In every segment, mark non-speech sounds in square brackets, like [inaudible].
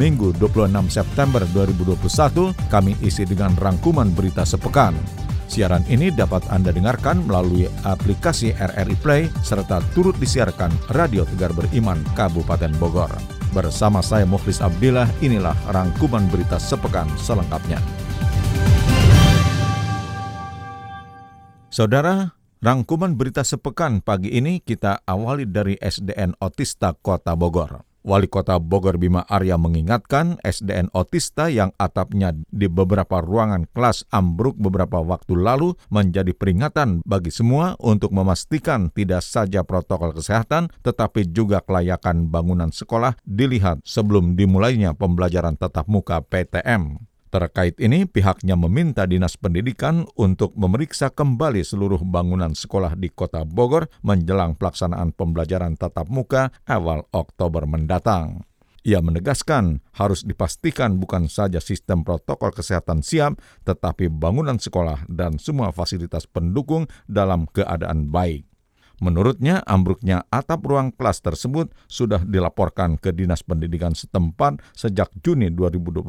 Minggu 26 September 2021 kami isi dengan rangkuman berita sepekan. Siaran ini dapat Anda dengarkan melalui aplikasi RRI Play serta turut disiarkan Radio Tegar Beriman Kabupaten Bogor. Bersama saya Mukhlis Abdillah, inilah rangkuman berita sepekan selengkapnya. Saudara, rangkuman berita sepekan pagi ini kita awali dari SDN Otista Kota Bogor. Wali Kota Bogor Bima Arya mengingatkan SDN Otista yang atapnya di beberapa ruangan kelas ambruk beberapa waktu lalu menjadi peringatan bagi semua untuk memastikan tidak saja protokol kesehatan tetapi juga kelayakan bangunan sekolah dilihat sebelum dimulainya pembelajaran tatap muka PTM. Terkait ini, pihaknya meminta Dinas Pendidikan untuk memeriksa kembali seluruh bangunan sekolah di Kota Bogor menjelang pelaksanaan pembelajaran tatap muka awal Oktober mendatang. Ia menegaskan harus dipastikan bukan saja sistem protokol kesehatan siap, tetapi bangunan sekolah dan semua fasilitas pendukung dalam keadaan baik. Menurutnya, ambruknya atap ruang kelas tersebut sudah dilaporkan ke Dinas Pendidikan setempat sejak Juni 2021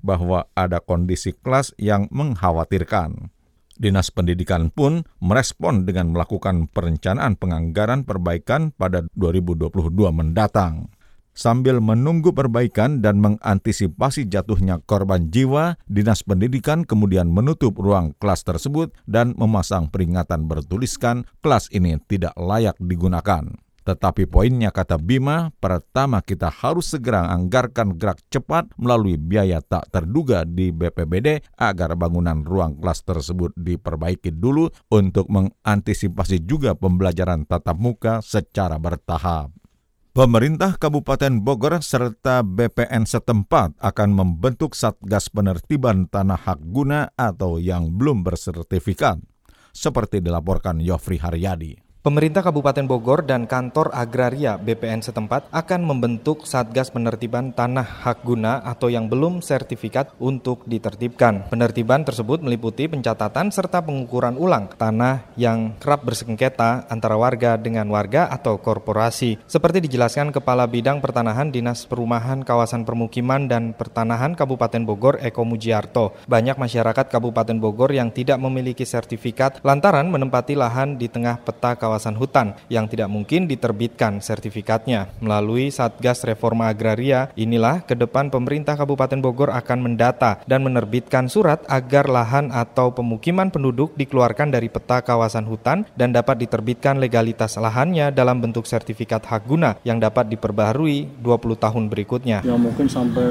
bahwa ada kondisi kelas yang mengkhawatirkan. Dinas Pendidikan pun merespon dengan melakukan perencanaan penganggaran perbaikan pada 2022 mendatang. Sambil menunggu perbaikan dan mengantisipasi jatuhnya korban jiwa, Dinas Pendidikan kemudian menutup ruang kelas tersebut dan memasang peringatan bertuliskan kelas ini tidak layak digunakan. Tetapi poinnya kata Bima, pertama kita harus segera anggarkan gerak cepat melalui biaya tak terduga di BPBD agar bangunan ruang kelas tersebut diperbaiki dulu untuk mengantisipasi juga pembelajaran tatap muka secara bertahap. Pemerintah Kabupaten Bogor serta BPN setempat akan membentuk Satgas Penertiban Tanah Hak Guna atau yang belum bersertifikat, seperti dilaporkan Yofri Haryadi. Pemerintah Kabupaten Bogor dan kantor agraria BPN setempat akan membentuk Satgas Penertiban Tanah Hak Guna atau yang belum sertifikat untuk ditertibkan. Penertiban tersebut meliputi pencatatan serta pengukuran ulang tanah yang kerap bersengketa antara warga dengan warga atau korporasi. Seperti dijelaskan Kepala Bidang Pertanahan Dinas Perumahan Kawasan Permukiman dan Pertanahan Kabupaten Bogor Eko Mujiarto, banyak masyarakat Kabupaten Bogor yang tidak memiliki sertifikat lantaran menempati lahan di tengah peta kawasan kawasan hutan yang tidak mungkin diterbitkan sertifikatnya. Melalui Satgas Reforma Agraria, inilah ke depan pemerintah Kabupaten Bogor akan mendata dan menerbitkan surat agar lahan atau pemukiman penduduk dikeluarkan dari peta kawasan hutan dan dapat diterbitkan legalitas lahannya dalam bentuk sertifikat hak guna yang dapat diperbaharui 20 tahun berikutnya. Ya mungkin sampai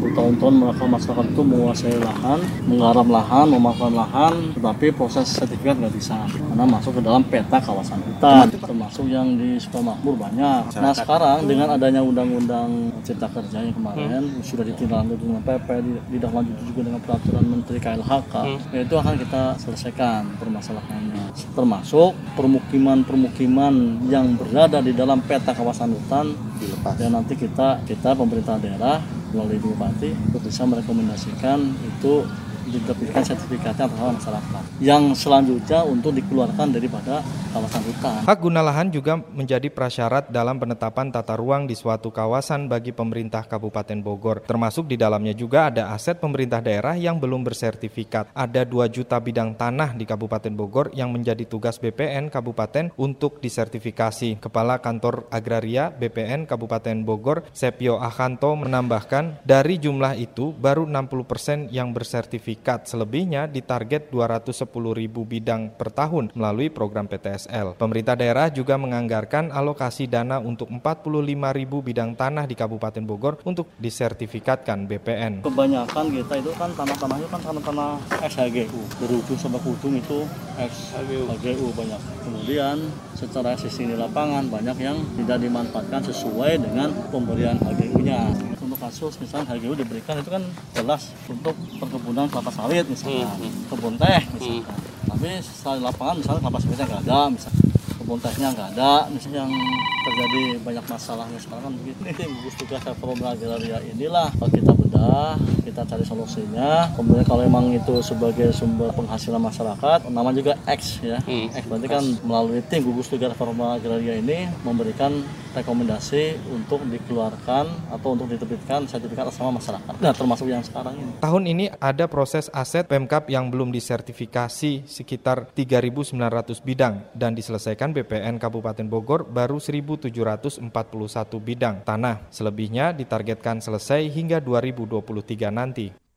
bertahun-tahun mereka masyarakat itu menguasai lahan, menggarap lahan, memanfaatkan lahan, tetapi proses sertifikat nggak bisa karena masuk ke dalam peta kawasan hutan termasuk yang di Sukamakmur banyak. Nah sekarang dengan adanya undang-undang cipta kerja yang kemarin hmm. sudah ditindaklanjuti dengan PP, ditindaklanjuti juga dengan peraturan Menteri KLHK, hmm. itu akan kita selesaikan permasalahannya. Termasuk permukiman-permukiman yang berada di dalam peta kawasan hutan dilepas. Dan nanti kita kita pemerintah daerah melalui Bupati bisa merekomendasikan itu diterbitkan sertifikatnya atas masyarakat. Yang selanjutnya untuk dikeluarkan daripada kawasan hutan. Hak guna lahan juga menjadi prasyarat dalam penetapan tata ruang di suatu kawasan bagi pemerintah Kabupaten Bogor. Termasuk di dalamnya juga ada aset pemerintah daerah yang belum bersertifikat. Ada 2 juta bidang tanah di Kabupaten Bogor yang menjadi tugas BPN Kabupaten untuk disertifikasi. Kepala Kantor Agraria BPN Kabupaten Bogor, Sepio Akanto menambahkan dari jumlah itu baru 60 persen yang bersertifikat sertifikat selebihnya ditarget 210 ribu bidang per tahun melalui program PTSL. Pemerintah daerah juga menganggarkan alokasi dana untuk 45 ribu bidang tanah di Kabupaten Bogor untuk disertifikatkan BPN. Kebanyakan kita itu kan tanah-tanahnya kan tanah-tanah SHGU, berujung sampai ujung itu SHGU banyak. Kemudian secara sisi di lapangan banyak yang tidak dimanfaatkan sesuai dengan pemberian HGU-nya. Kasus misalnya HGU diberikan itu kan jelas untuk perkebunan kelapa sawit misalnya, hmm. kebun teh misalnya. Hmm. Tapi setelah lapangan misalnya kelapa sawitnya nggak ada, misalnya kebun tehnya nggak ada, misalnya yang terjadi banyak masalahnya sekarang kan begini. [laughs] Gugus tugas agraria inilah kita bedah, kita cari solusinya. Kemudian kalau memang itu sebagai sumber penghasilan masyarakat, nama juga X ya. Hmm. X berarti kan melalui tim gugus tugas reform agraria ini memberikan rekomendasi untuk dikeluarkan atau untuk diterbitkan sertifikat sama masyarakat. Nah, termasuk yang sekarang ini. Tahun ini ada proses aset Pemkap yang belum disertifikasi sekitar 3.900 bidang dan diselesaikan BPN Kabupaten Bogor baru 1.741 bidang tanah. Selebihnya ditargetkan selesai hingga 2023 nanti.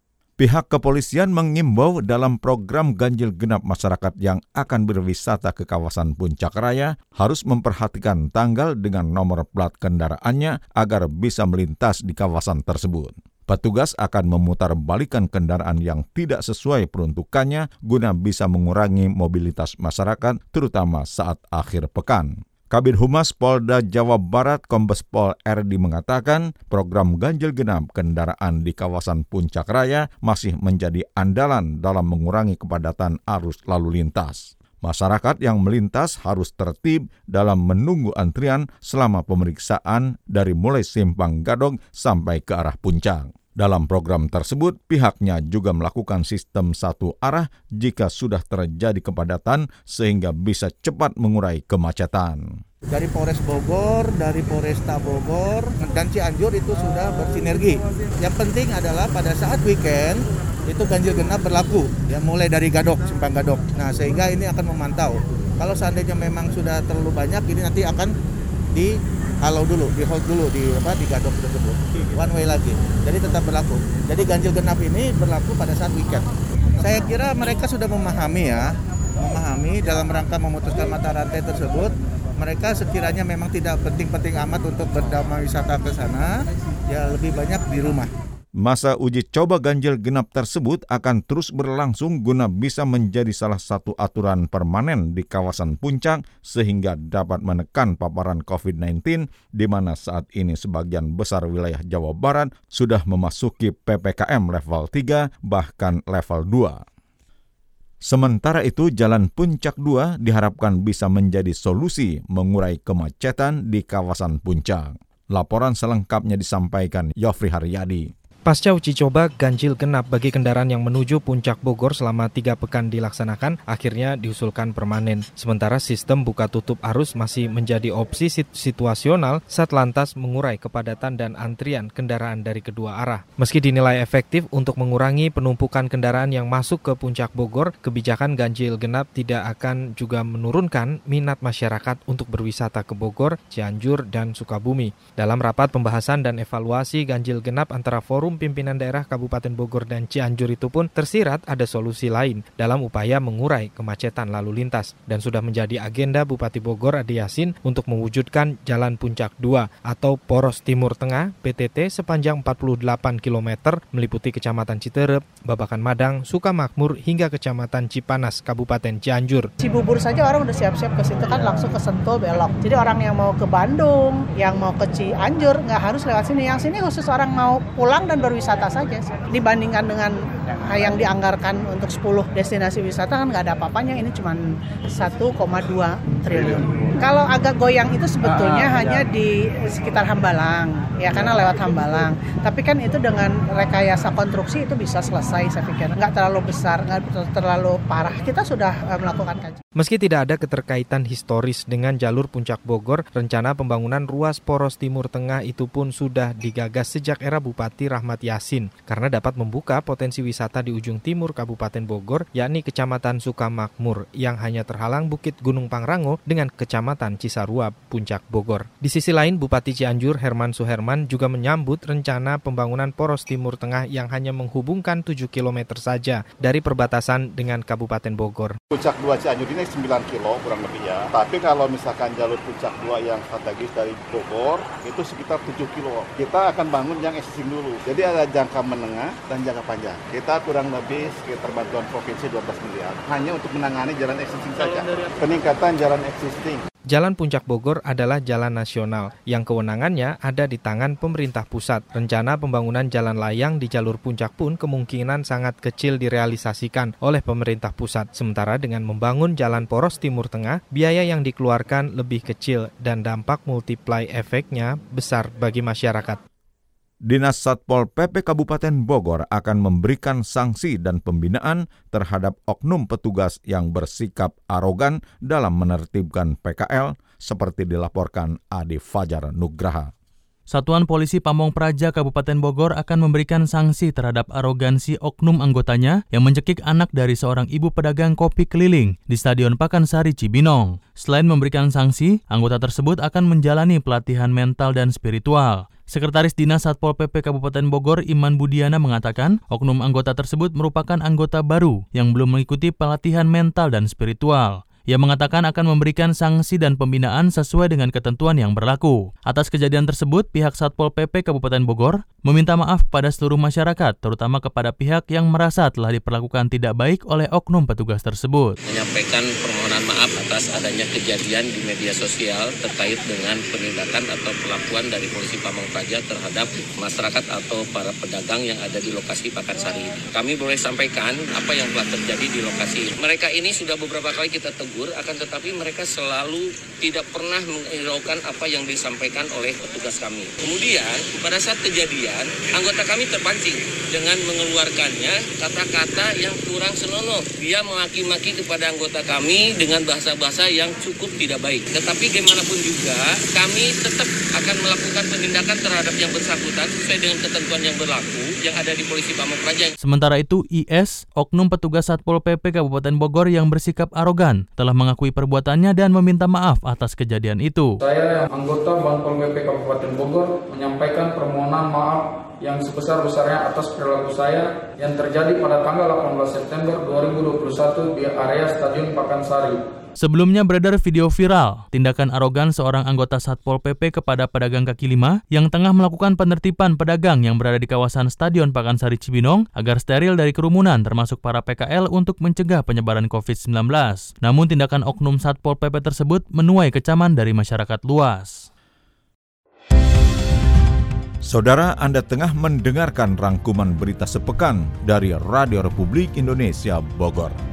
Pihak kepolisian mengimbau dalam program ganjil genap masyarakat yang akan berwisata ke kawasan Puncak Raya harus memperhatikan tanggal dengan nomor plat kendaraannya agar bisa melintas di kawasan tersebut. Petugas akan memutar balikan kendaraan yang tidak sesuai peruntukannya guna bisa mengurangi mobilitas masyarakat terutama saat akhir pekan. Kabin Humas Polda Jawa Barat Kombes Pol RD mengatakan program ganjil genap kendaraan di kawasan Puncak Raya masih menjadi andalan dalam mengurangi kepadatan arus lalu lintas. Masyarakat yang melintas harus tertib dalam menunggu antrian selama pemeriksaan dari mulai simpang Gadog sampai ke arah puncak. Dalam program tersebut, pihaknya juga melakukan sistem satu arah jika sudah terjadi kepadatan sehingga bisa cepat mengurai kemacetan. Dari Polres Bogor, dari Polresta Bogor, dan Cianjur itu sudah bersinergi. Yang penting adalah pada saat weekend itu ganjil genap berlaku, ya mulai dari Gadok, Simpang Gadok. Nah sehingga ini akan memantau. Kalau seandainya memang sudah terlalu banyak, ini nanti akan di halau dulu, di hold dulu di apa di gadok tersebut. One way lagi. Jadi tetap berlaku. Jadi ganjil genap ini berlaku pada saat weekend. Saya kira mereka sudah memahami ya, memahami dalam rangka memutuskan mata rantai tersebut. Mereka sekiranya memang tidak penting-penting amat untuk berdamai wisata ke sana, ya lebih banyak di rumah. Masa uji coba ganjil genap tersebut akan terus berlangsung guna bisa menjadi salah satu aturan permanen di kawasan puncak sehingga dapat menekan paparan COVID-19 di mana saat ini sebagian besar wilayah Jawa Barat sudah memasuki PPKM level 3 bahkan level 2. Sementara itu, Jalan Puncak 2 diharapkan bisa menjadi solusi mengurai kemacetan di kawasan puncak. Laporan selengkapnya disampaikan Yofri Haryadi. Pasca uji coba ganjil genap bagi kendaraan yang menuju puncak Bogor selama tiga pekan dilaksanakan, akhirnya diusulkan permanen. Sementara sistem buka tutup arus masih menjadi opsi situasional saat lantas mengurai kepadatan dan antrian kendaraan dari kedua arah. Meski dinilai efektif untuk mengurangi penumpukan kendaraan yang masuk ke puncak Bogor, kebijakan ganjil genap tidak akan juga menurunkan minat masyarakat untuk berwisata ke Bogor, Cianjur, dan Sukabumi. Dalam rapat pembahasan dan evaluasi ganjil genap antara forum Forum Pimpinan Daerah Kabupaten Bogor dan Cianjur itu pun tersirat ada solusi lain dalam upaya mengurai kemacetan lalu lintas dan sudah menjadi agenda Bupati Bogor Adi Yasin untuk mewujudkan Jalan Puncak 2 atau Poros Timur Tengah PTT sepanjang 48 km meliputi Kecamatan Citerep, Babakan Madang, Sukamakmur hingga Kecamatan Cipanas, Kabupaten Cianjur. Cibubur saja orang udah siap-siap ke situ kan langsung ke Sentul belok. Jadi orang yang mau ke Bandung, yang mau ke Cianjur nggak harus lewat sini. Yang sini khusus orang mau pulang dan berwisata saja sih. Dibandingkan dengan yang dianggarkan untuk 10 destinasi wisata kan nggak ada apa-apanya, ini cuma 1,2 triliun. Kalau agak goyang itu sebetulnya ah, hanya ya. di sekitar Hambalang, ya karena lewat Hambalang. Tapi kan itu dengan rekayasa konstruksi itu bisa selesai saya pikir. Nggak terlalu besar, nggak terlalu parah. Kita sudah uh, melakukan kajian. Meski tidak ada keterkaitan historis dengan jalur Puncak Bogor, rencana pembangunan ruas poros Timur Tengah itu pun sudah digagas sejak era Bupati Rahmat Yasin karena dapat membuka potensi wisata di ujung timur Kabupaten Bogor, yakni Kecamatan Sukamakmur yang hanya terhalang Bukit Gunung Pangrango dengan Kecamatan Cisarua, Puncak Bogor. Di sisi lain, Bupati Cianjur Herman Suherman juga menyambut rencana pembangunan poros Timur Tengah yang hanya menghubungkan 7 km saja dari perbatasan dengan Kabupaten Bogor. Puncak 2 Cianjur ini 9 kilo kurang lebih ya. Tapi kalau misalkan jalur Puncak 2 yang strategis dari Bogor itu sekitar 7 kilo. Kita akan bangun yang existing dulu. Jadi Jadi ada jangka menengah dan jangka panjang. Kita kurang lebih sekitar bantuan provinsi 12 miliar hanya untuk menangani jalan existing saja. Peningkatan jalan existing. Jalan Puncak Bogor adalah jalan nasional yang kewenangannya ada di tangan pemerintah pusat. Rencana pembangunan jalan layang di jalur puncak pun kemungkinan sangat kecil direalisasikan oleh pemerintah pusat. Sementara dengan membangun jalan poros timur tengah, biaya yang dikeluarkan lebih kecil dan dampak multiply efeknya besar bagi masyarakat. Dinas Satpol PP Kabupaten Bogor akan memberikan sanksi dan pembinaan terhadap oknum petugas yang bersikap arogan dalam menertibkan PKL seperti dilaporkan Adi Fajar Nugraha. Satuan Polisi Pamong Praja Kabupaten Bogor akan memberikan sanksi terhadap arogansi oknum anggotanya yang mencekik anak dari seorang ibu pedagang kopi keliling di Stadion Pakansari Cibinong. Selain memberikan sanksi, anggota tersebut akan menjalani pelatihan mental dan spiritual. Sekretaris Dinas Satpol PP Kabupaten Bogor Iman Budiana mengatakan, oknum anggota tersebut merupakan anggota baru yang belum mengikuti pelatihan mental dan spiritual. Ia mengatakan akan memberikan sanksi dan pembinaan sesuai dengan ketentuan yang berlaku. Atas kejadian tersebut, pihak Satpol PP Kabupaten Bogor meminta maaf kepada seluruh masyarakat, terutama kepada pihak yang merasa telah diperlakukan tidak baik oleh oknum petugas tersebut. Menyampaikan maaf atas adanya kejadian di media sosial terkait dengan penindakan atau perlakuan dari polisi Pamong Praja terhadap masyarakat atau para pedagang yang ada di lokasi Pakansari ini. Kami boleh sampaikan apa yang telah terjadi di lokasi. Mereka ini sudah beberapa kali kita tegur tegur, akan tetapi mereka selalu tidak pernah menghiraukan apa yang disampaikan oleh petugas kami. Kemudian pada saat kejadian, anggota kami terpancing dengan mengeluarkannya kata-kata yang kurang senonoh. Dia memaki-maki kepada anggota kami dengan bahasa-bahasa yang cukup tidak baik. Tetapi gimana pun juga, kami tetap akan melakukan penindakan terhadap yang bersangkutan sesuai dengan ketentuan yang berlaku yang ada di Polisi Pamung Praja. Sementara itu, IS, oknum petugas Satpol PP Kabupaten Bogor yang bersikap arogan, telah mengakui perbuatannya dan meminta maaf atas kejadian itu. Saya yang anggota Banpol PP Kabupaten Bogor menyampaikan permohonan maaf yang sebesar-besarnya atas perilaku saya yang terjadi pada tanggal 18 September 2021 di area Stadion Pakansari Sebelumnya beredar video viral tindakan arogan seorang anggota Satpol PP kepada pedagang kaki lima yang tengah melakukan penertiban pedagang yang berada di kawasan Stadion Pakansari Cibinong agar steril dari kerumunan termasuk para PKL untuk mencegah penyebaran COVID-19. Namun tindakan oknum Satpol PP tersebut menuai kecaman dari masyarakat luas. Saudara Anda tengah mendengarkan rangkuman berita sepekan dari Radio Republik Indonesia Bogor.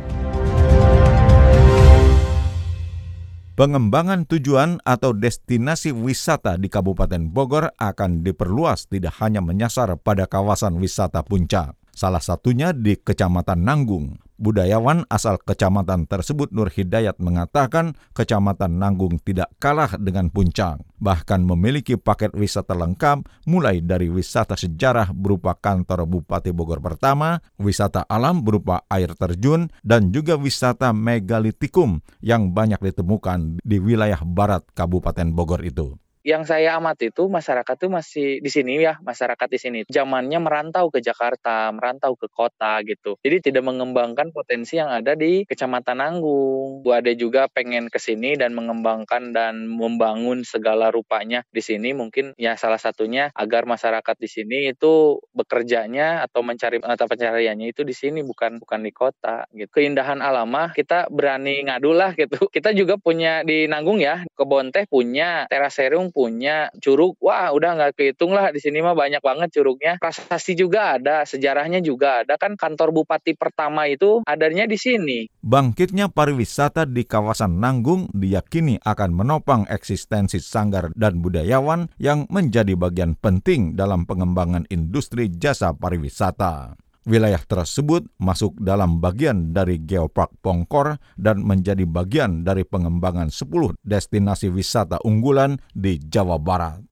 Pengembangan tujuan atau destinasi wisata di Kabupaten Bogor akan diperluas tidak hanya menyasar pada kawasan wisata puncak. Salah satunya di Kecamatan Nanggung. Budayawan asal kecamatan tersebut Nur Hidayat mengatakan kecamatan Nanggung tidak kalah dengan Puncak, bahkan memiliki paket wisata lengkap mulai dari wisata sejarah berupa kantor Bupati Bogor pertama, wisata alam berupa air terjun, dan juga wisata megalitikum yang banyak ditemukan di wilayah barat Kabupaten Bogor itu yang saya amati itu masyarakat tuh masih di sini ya masyarakat di sini. Zamannya merantau ke Jakarta merantau ke kota gitu. Jadi tidak mengembangkan potensi yang ada di kecamatan Nanggung. Bu Ade juga pengen ke sini dan mengembangkan dan membangun segala rupanya di sini. Mungkin ya salah satunya agar masyarakat di sini itu bekerjanya atau mencari mata pencariannya itu di sini bukan bukan di kota gitu. Keindahan alamah kita berani ngadu lah gitu. Kita juga punya di Nanggung ya. Kebon teh punya teraserium punya curug, wah udah nggak kehitung lah di sini mah banyak banget curugnya. Prasasti juga ada, sejarahnya juga ada kan kantor bupati pertama itu adanya di sini. Bangkitnya pariwisata di kawasan Nanggung diyakini akan menopang eksistensi sanggar dan budayawan yang menjadi bagian penting dalam pengembangan industri jasa pariwisata. Wilayah tersebut masuk dalam bagian dari Geopark Pongkor dan menjadi bagian dari pengembangan 10 destinasi wisata unggulan di Jawa Barat.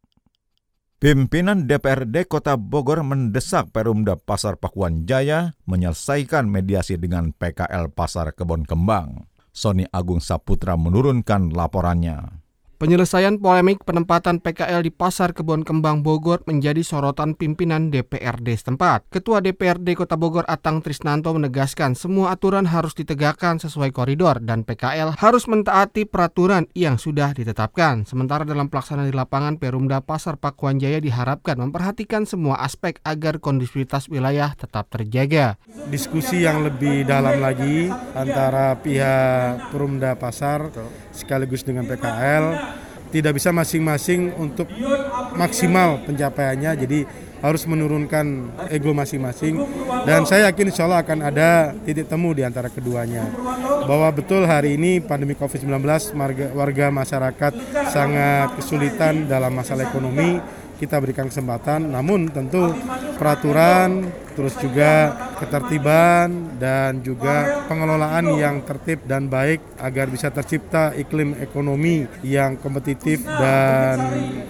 Pimpinan DPRD Kota Bogor mendesak Perumda Pasar Pakuan Jaya menyelesaikan mediasi dengan PKL Pasar Kebon Kembang. Sony Agung Saputra menurunkan laporannya. Penyelesaian polemik penempatan PKL di Pasar Kebun Kembang Bogor menjadi sorotan pimpinan DPRD setempat. Ketua DPRD Kota Bogor Atang Trisnanto menegaskan semua aturan harus ditegakkan sesuai koridor dan PKL harus mentaati peraturan yang sudah ditetapkan. Sementara dalam pelaksanaan di lapangan Perumda Pasar Pakuan Jaya diharapkan memperhatikan semua aspek agar kondusivitas wilayah tetap terjaga. Diskusi yang lebih dalam lagi antara pihak Perumda Pasar sekaligus dengan PKL tidak bisa masing-masing untuk maksimal pencapaiannya. Jadi harus menurunkan ego masing-masing. Dan saya yakin insya Allah akan ada titik temu di antara keduanya. Bahwa betul hari ini pandemi COVID-19 warga, masyarakat sangat kesulitan dalam masalah ekonomi. Kita berikan kesempatan namun tentu peraturan terus juga ketertiban dan juga pengelolaan yang tertib dan baik agar bisa tercipta iklim ekonomi yang kompetitif dan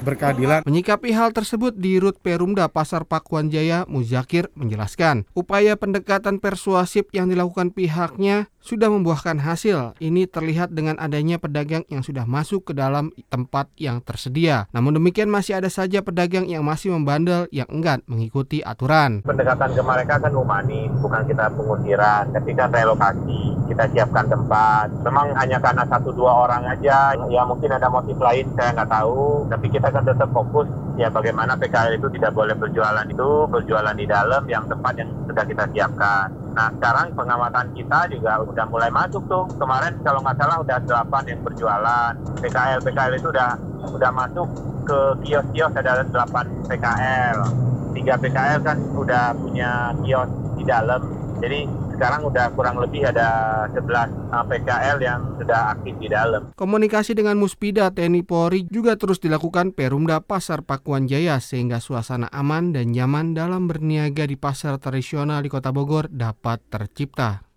berkeadilan. Menyikapi hal tersebut di Rut Perumda Pasar Pakuan Jaya, Muzakir menjelaskan, upaya pendekatan persuasif yang dilakukan pihaknya sudah membuahkan hasil. Ini terlihat dengan adanya pedagang yang sudah masuk ke dalam tempat yang tersedia. Namun demikian masih ada saja pedagang yang masih membandel yang enggan mengikuti aturan. Pendekatan ke mereka kan humanis, bukan kita pengusiran. Ketika relokasi, kita siapkan tempat. Memang hanya karena satu dua orang aja, ya mungkin ada motif lain saya nggak tahu. Tapi kita kan tetap fokus ya bagaimana PKL itu tidak boleh berjualan itu berjualan di dalam yang tempat yang sudah kita siapkan. Nah sekarang pengamatan kita juga udah mulai masuk tuh. Kemarin kalau nggak salah udah delapan yang berjualan. PKL PKL itu udah udah masuk ke kios-kios ada delapan PKL. Tiga PKL kan udah punya kios di dalam. Jadi sekarang udah kurang lebih ada 11 PKL yang sudah aktif di dalam. Komunikasi dengan Muspida TNI Polri juga terus dilakukan Perumda Pasar Pakuan Jaya sehingga suasana aman dan nyaman dalam berniaga di pasar tradisional di Kota Bogor dapat tercipta.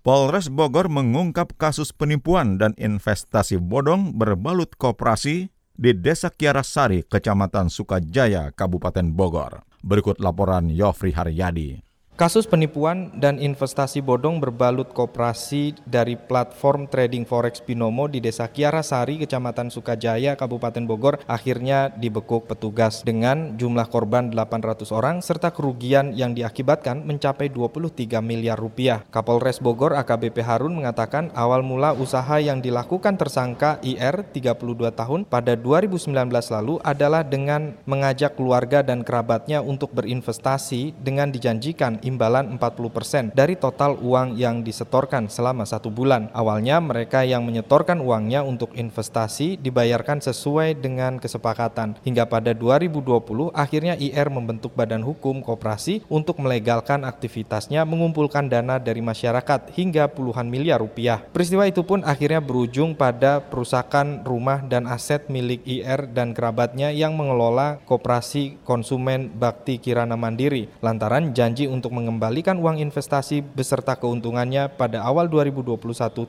Polres Bogor mengungkap kasus penipuan dan investasi bodong berbalut koperasi di Desa Kiarasari, Kecamatan Sukajaya, Kabupaten Bogor. Berikut laporan Yofri Haryadi. Kasus penipuan dan investasi bodong berbalut koperasi dari platform trading forex Binomo di Desa Kiarasari, Kecamatan Sukajaya, Kabupaten Bogor akhirnya dibekuk petugas dengan jumlah korban 800 orang serta kerugian yang diakibatkan mencapai 23 miliar rupiah. Kapolres Bogor AKBP Harun mengatakan awal mula usaha yang dilakukan tersangka IR 32 tahun pada 2019 lalu adalah dengan mengajak keluarga dan kerabatnya untuk berinvestasi dengan dijanjikan imbalan 40% dari total uang yang disetorkan selama satu bulan. Awalnya mereka yang menyetorkan uangnya untuk investasi dibayarkan sesuai dengan kesepakatan. Hingga pada 2020 akhirnya IR membentuk badan hukum koperasi untuk melegalkan aktivitasnya mengumpulkan dana dari masyarakat hingga puluhan miliar rupiah. Peristiwa itu pun akhirnya berujung pada perusakan rumah dan aset milik IR dan kerabatnya yang mengelola koperasi konsumen Bakti Kirana Mandiri lantaran janji untuk mengembalikan uang investasi beserta keuntungannya pada awal 2021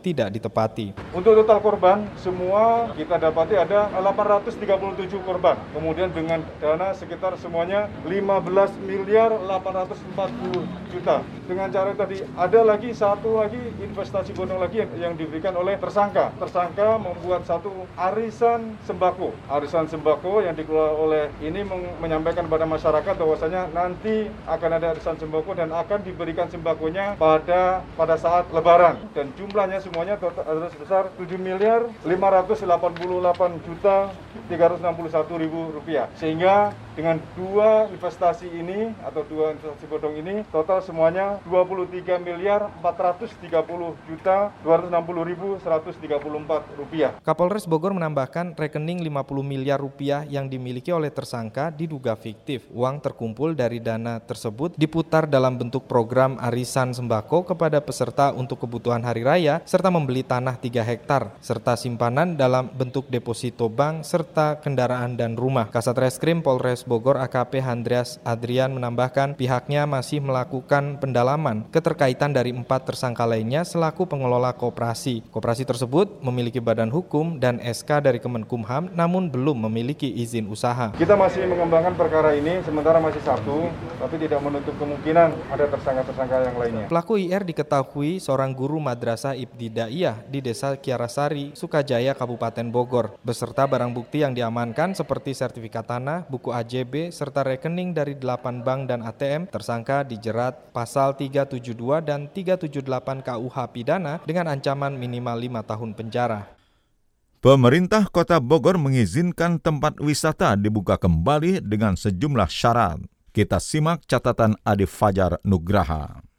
tidak ditepati. Untuk total korban, semua kita dapati ada 837 korban. Kemudian dengan dana sekitar semuanya 15 miliar 840 juta. Dengan cara tadi, ada lagi satu lagi investasi bodong lagi yang, yang diberikan oleh tersangka. Tersangka membuat satu arisan sembako. Arisan sembako yang dikelola oleh ini menyampaikan kepada masyarakat bahwasanya nanti akan ada arisan sembako dan akan diberikan sembakonya pada pada saat lebaran. Dan jumlahnya semuanya total sebesar 7 miliar 588 juta 361 ribu rupiah. Sehingga dengan dua investasi ini atau dua investasi bodong ini total semuanya 23 miliar 430 juta 260 ribu 134 rupiah. Kapolres Bogor menambahkan rekening 50 miliar rupiah yang dimiliki oleh tersangka diduga fiktif. Uang terkumpul dari dana tersebut diputar dalam bentuk program arisan sembako kepada peserta untuk kebutuhan hari raya serta membeli tanah 3 hektar serta simpanan dalam bentuk deposito bank serta kendaraan dan rumah. Kasat Reskrim Polres Polres Bogor AKP Handrias Adrian menambahkan pihaknya masih melakukan pendalaman keterkaitan dari empat tersangka lainnya selaku pengelola koperasi. Koperasi tersebut memiliki badan hukum dan SK dari Kemenkumham namun belum memiliki izin usaha. Kita masih mengembangkan perkara ini sementara masih satu, tapi tidak menutup kemungkinan ada tersangka-tersangka yang lainnya. Pelaku IR diketahui seorang guru madrasah Ibtidaiyah di Desa Kiarasari, Sukajaya, Kabupaten Bogor, beserta barang bukti yang diamankan seperti sertifikat tanah, buku AJB, serta rekening dari 8 bank dan ATM, tersangka dijerat pasal 372 dan 378 KUH pidana dengan ancaman minimal 5 tahun penjara. Pemerintah Kota Bogor mengizinkan tempat wisata dibuka kembali dengan sejumlah syarat. Kita simak catatan Adi Fajar Nugraha.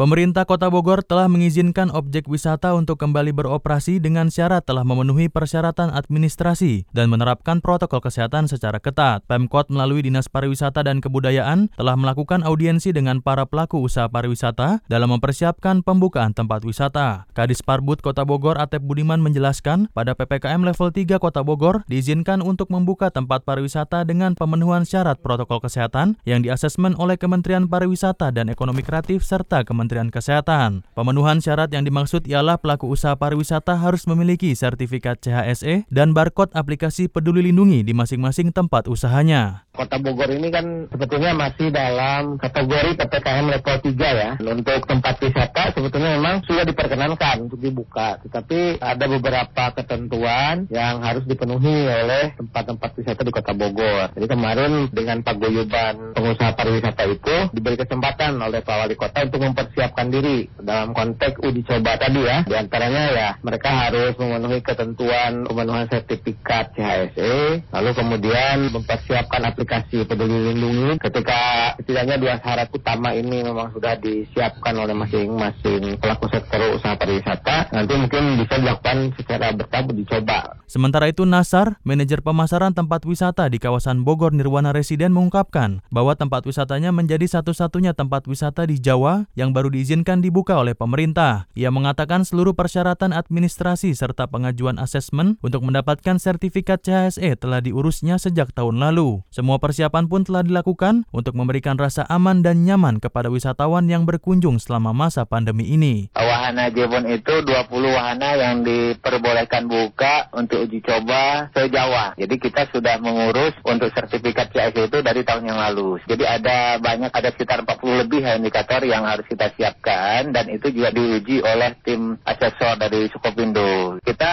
Pemerintah Kota Bogor telah mengizinkan objek wisata untuk kembali beroperasi dengan syarat telah memenuhi persyaratan administrasi dan menerapkan protokol kesehatan secara ketat. Pemkot melalui Dinas Pariwisata dan Kebudayaan telah melakukan audiensi dengan para pelaku usaha pariwisata dalam mempersiapkan pembukaan tempat wisata. Kadis Parbud Kota Bogor Atep Budiman menjelaskan, pada PPKM level 3 Kota Bogor diizinkan untuk membuka tempat pariwisata dengan pemenuhan syarat protokol kesehatan yang diasesmen oleh Kementerian Pariwisata dan Ekonomi Kreatif serta Kementerian Kementerian Kesehatan. Pemenuhan syarat yang dimaksud ialah pelaku usaha pariwisata harus memiliki sertifikat CHSE dan barcode aplikasi Peduli Lindungi di masing-masing tempat usahanya. Kota Bogor ini kan sebetulnya masih dalam kategori PPKM level 3 ya. Untuk tempat wisata sebetulnya memang sudah diperkenankan untuk dibuka. Tetapi ada beberapa ketentuan yang harus dipenuhi oleh tempat-tempat wisata di Kota Bogor. Jadi kemarin dengan paguyuban pengusaha pariwisata itu diberi kesempatan oleh Pak Wali Kota untuk mempersiapkan diri dalam konteks uji coba tadi ya. Di antaranya ya mereka harus memenuhi ketentuan pemenuhan sertifikat CHSE, lalu kemudian mempersiapkan aplikasi peduli lindungi ketika setidaknya dua syarat utama ini memang sudah disiapkan oleh masing-masing pelaku sektor usaha pariwisata nanti mungkin bisa dilakukan secara bertahap dicoba. Sementara itu Nasar, manajer pemasaran tempat wisata di kawasan Bogor Nirwana Residen mengungkapkan bahwa tempat wisatanya menjadi satu-satunya tempat wisata di Jawa yang baru diizinkan dibuka oleh pemerintah. Ia mengatakan seluruh persyaratan administrasi serta pengajuan asesmen untuk mendapatkan sertifikat CHSE telah diurusnya sejak tahun lalu. Semua persiapan pun telah dilakukan untuk memberikan rasa aman dan nyaman kepada wisatawan yang berkunjung selama masa pandemi ini. Wahana Jebon itu 20 wahana yang diperbolehkan buka untuk uji coba se-Jawa. Jadi kita sudah mengurus untuk sertifikat CIC itu dari tahun yang lalu. Jadi ada banyak, ada sekitar 40 lebih indikator yang harus kita siapkan dan itu juga diuji oleh tim asesor dari Sukopindo. Kita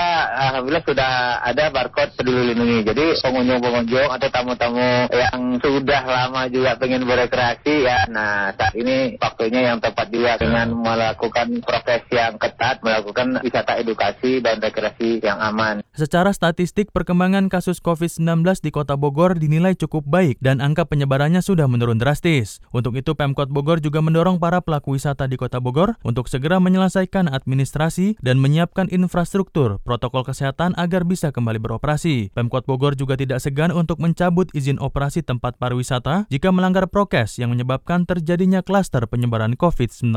alhamdulillah sudah ada barcode peduli lindungi. Jadi pengunjung-pengunjung atau tamu-tamu yang sudah lama juga pengen berekreasi ya. Nah saat ini waktunya yang tepat juga dengan melakukan proses yang ketat, melakukan wisata edukasi dan rekreasi yang aman. Secara statistik perkembangan kasus COVID-19 di Kota Bogor dinilai cukup baik dan angka penyebarannya sudah menurun drastis. Untuk itu Pemkot Bogor juga mendorong para pelaku wisata di Kota Bogor untuk segera menyelesaikan administrasi dan menyiapkan infrastruktur protokol kesehatan agar bisa kembali beroperasi. Pemkot Bogor juga tidak segan untuk mencabut izin operasi tempat pariwisata jika melanggar prokes yang menyebabkan terjadinya klaster penyebaran COVID-19.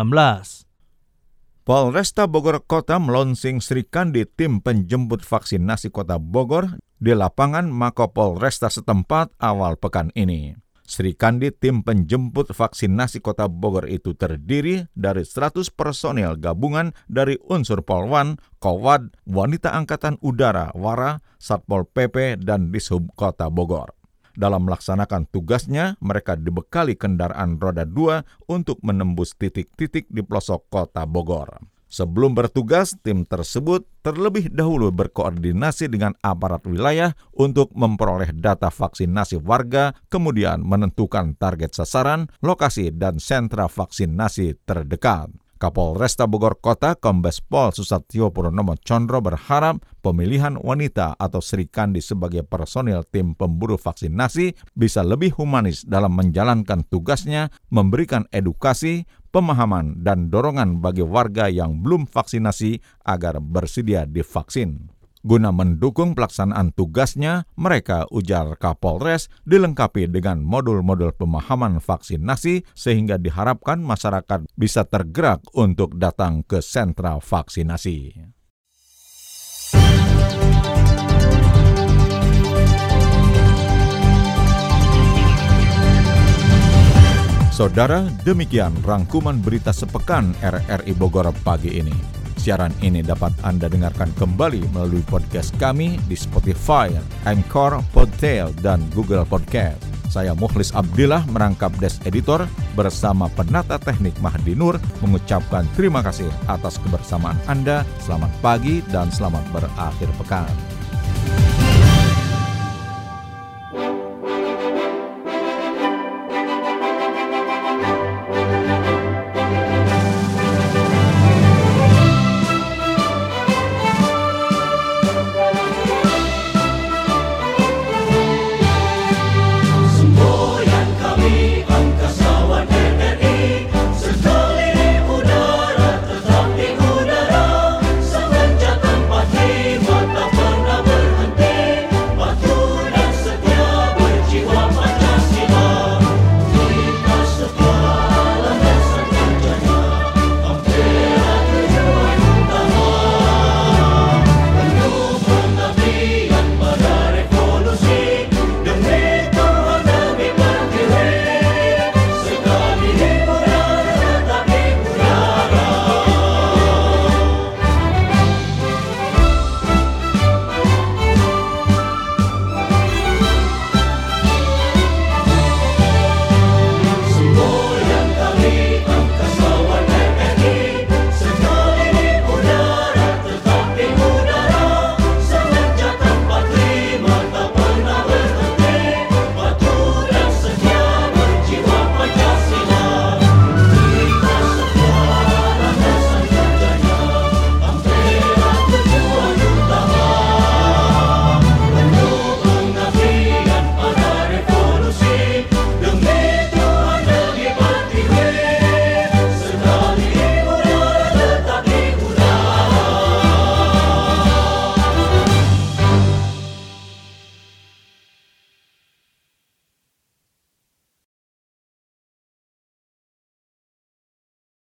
Polresta Bogor Kota melonsing Sri Kandi tim penjemput vaksinasi Kota Bogor di lapangan Mako Polresta setempat awal pekan ini. Sri Kandi tim penjemput vaksinasi Kota Bogor itu terdiri dari 100 personel gabungan dari unsur Polwan, Kowad, Wanita Angkatan Udara, Wara, Satpol PP, dan Dishub Kota Bogor. Dalam melaksanakan tugasnya, mereka dibekali kendaraan roda dua untuk menembus titik-titik di pelosok kota Bogor. Sebelum bertugas, tim tersebut terlebih dahulu berkoordinasi dengan aparat wilayah untuk memperoleh data vaksinasi warga, kemudian menentukan target sasaran, lokasi, dan sentra vaksinasi terdekat. Kapolresta Bogor Kota Kombes Pol Susatyo Purnomo Condro berharap pemilihan wanita atau Sri Kandi sebagai personil tim pemburu vaksinasi bisa lebih humanis dalam menjalankan tugasnya, memberikan edukasi, pemahaman, dan dorongan bagi warga yang belum vaksinasi agar bersedia divaksin. Guna mendukung pelaksanaan tugasnya, mereka ujar Kapolres dilengkapi dengan modul-modul pemahaman vaksinasi sehingga diharapkan masyarakat bisa tergerak untuk datang ke sentra vaksinasi. Saudara, demikian rangkuman berita sepekan RRI Bogor pagi ini. Siaran ini dapat Anda dengarkan kembali melalui podcast kami di Spotify, Anchor, Podtail, dan Google Podcast. Saya Mukhlis Abdillah merangkap Des Editor bersama penata teknik Mahdi Nur mengucapkan terima kasih atas kebersamaan Anda. Selamat pagi dan selamat berakhir pekan.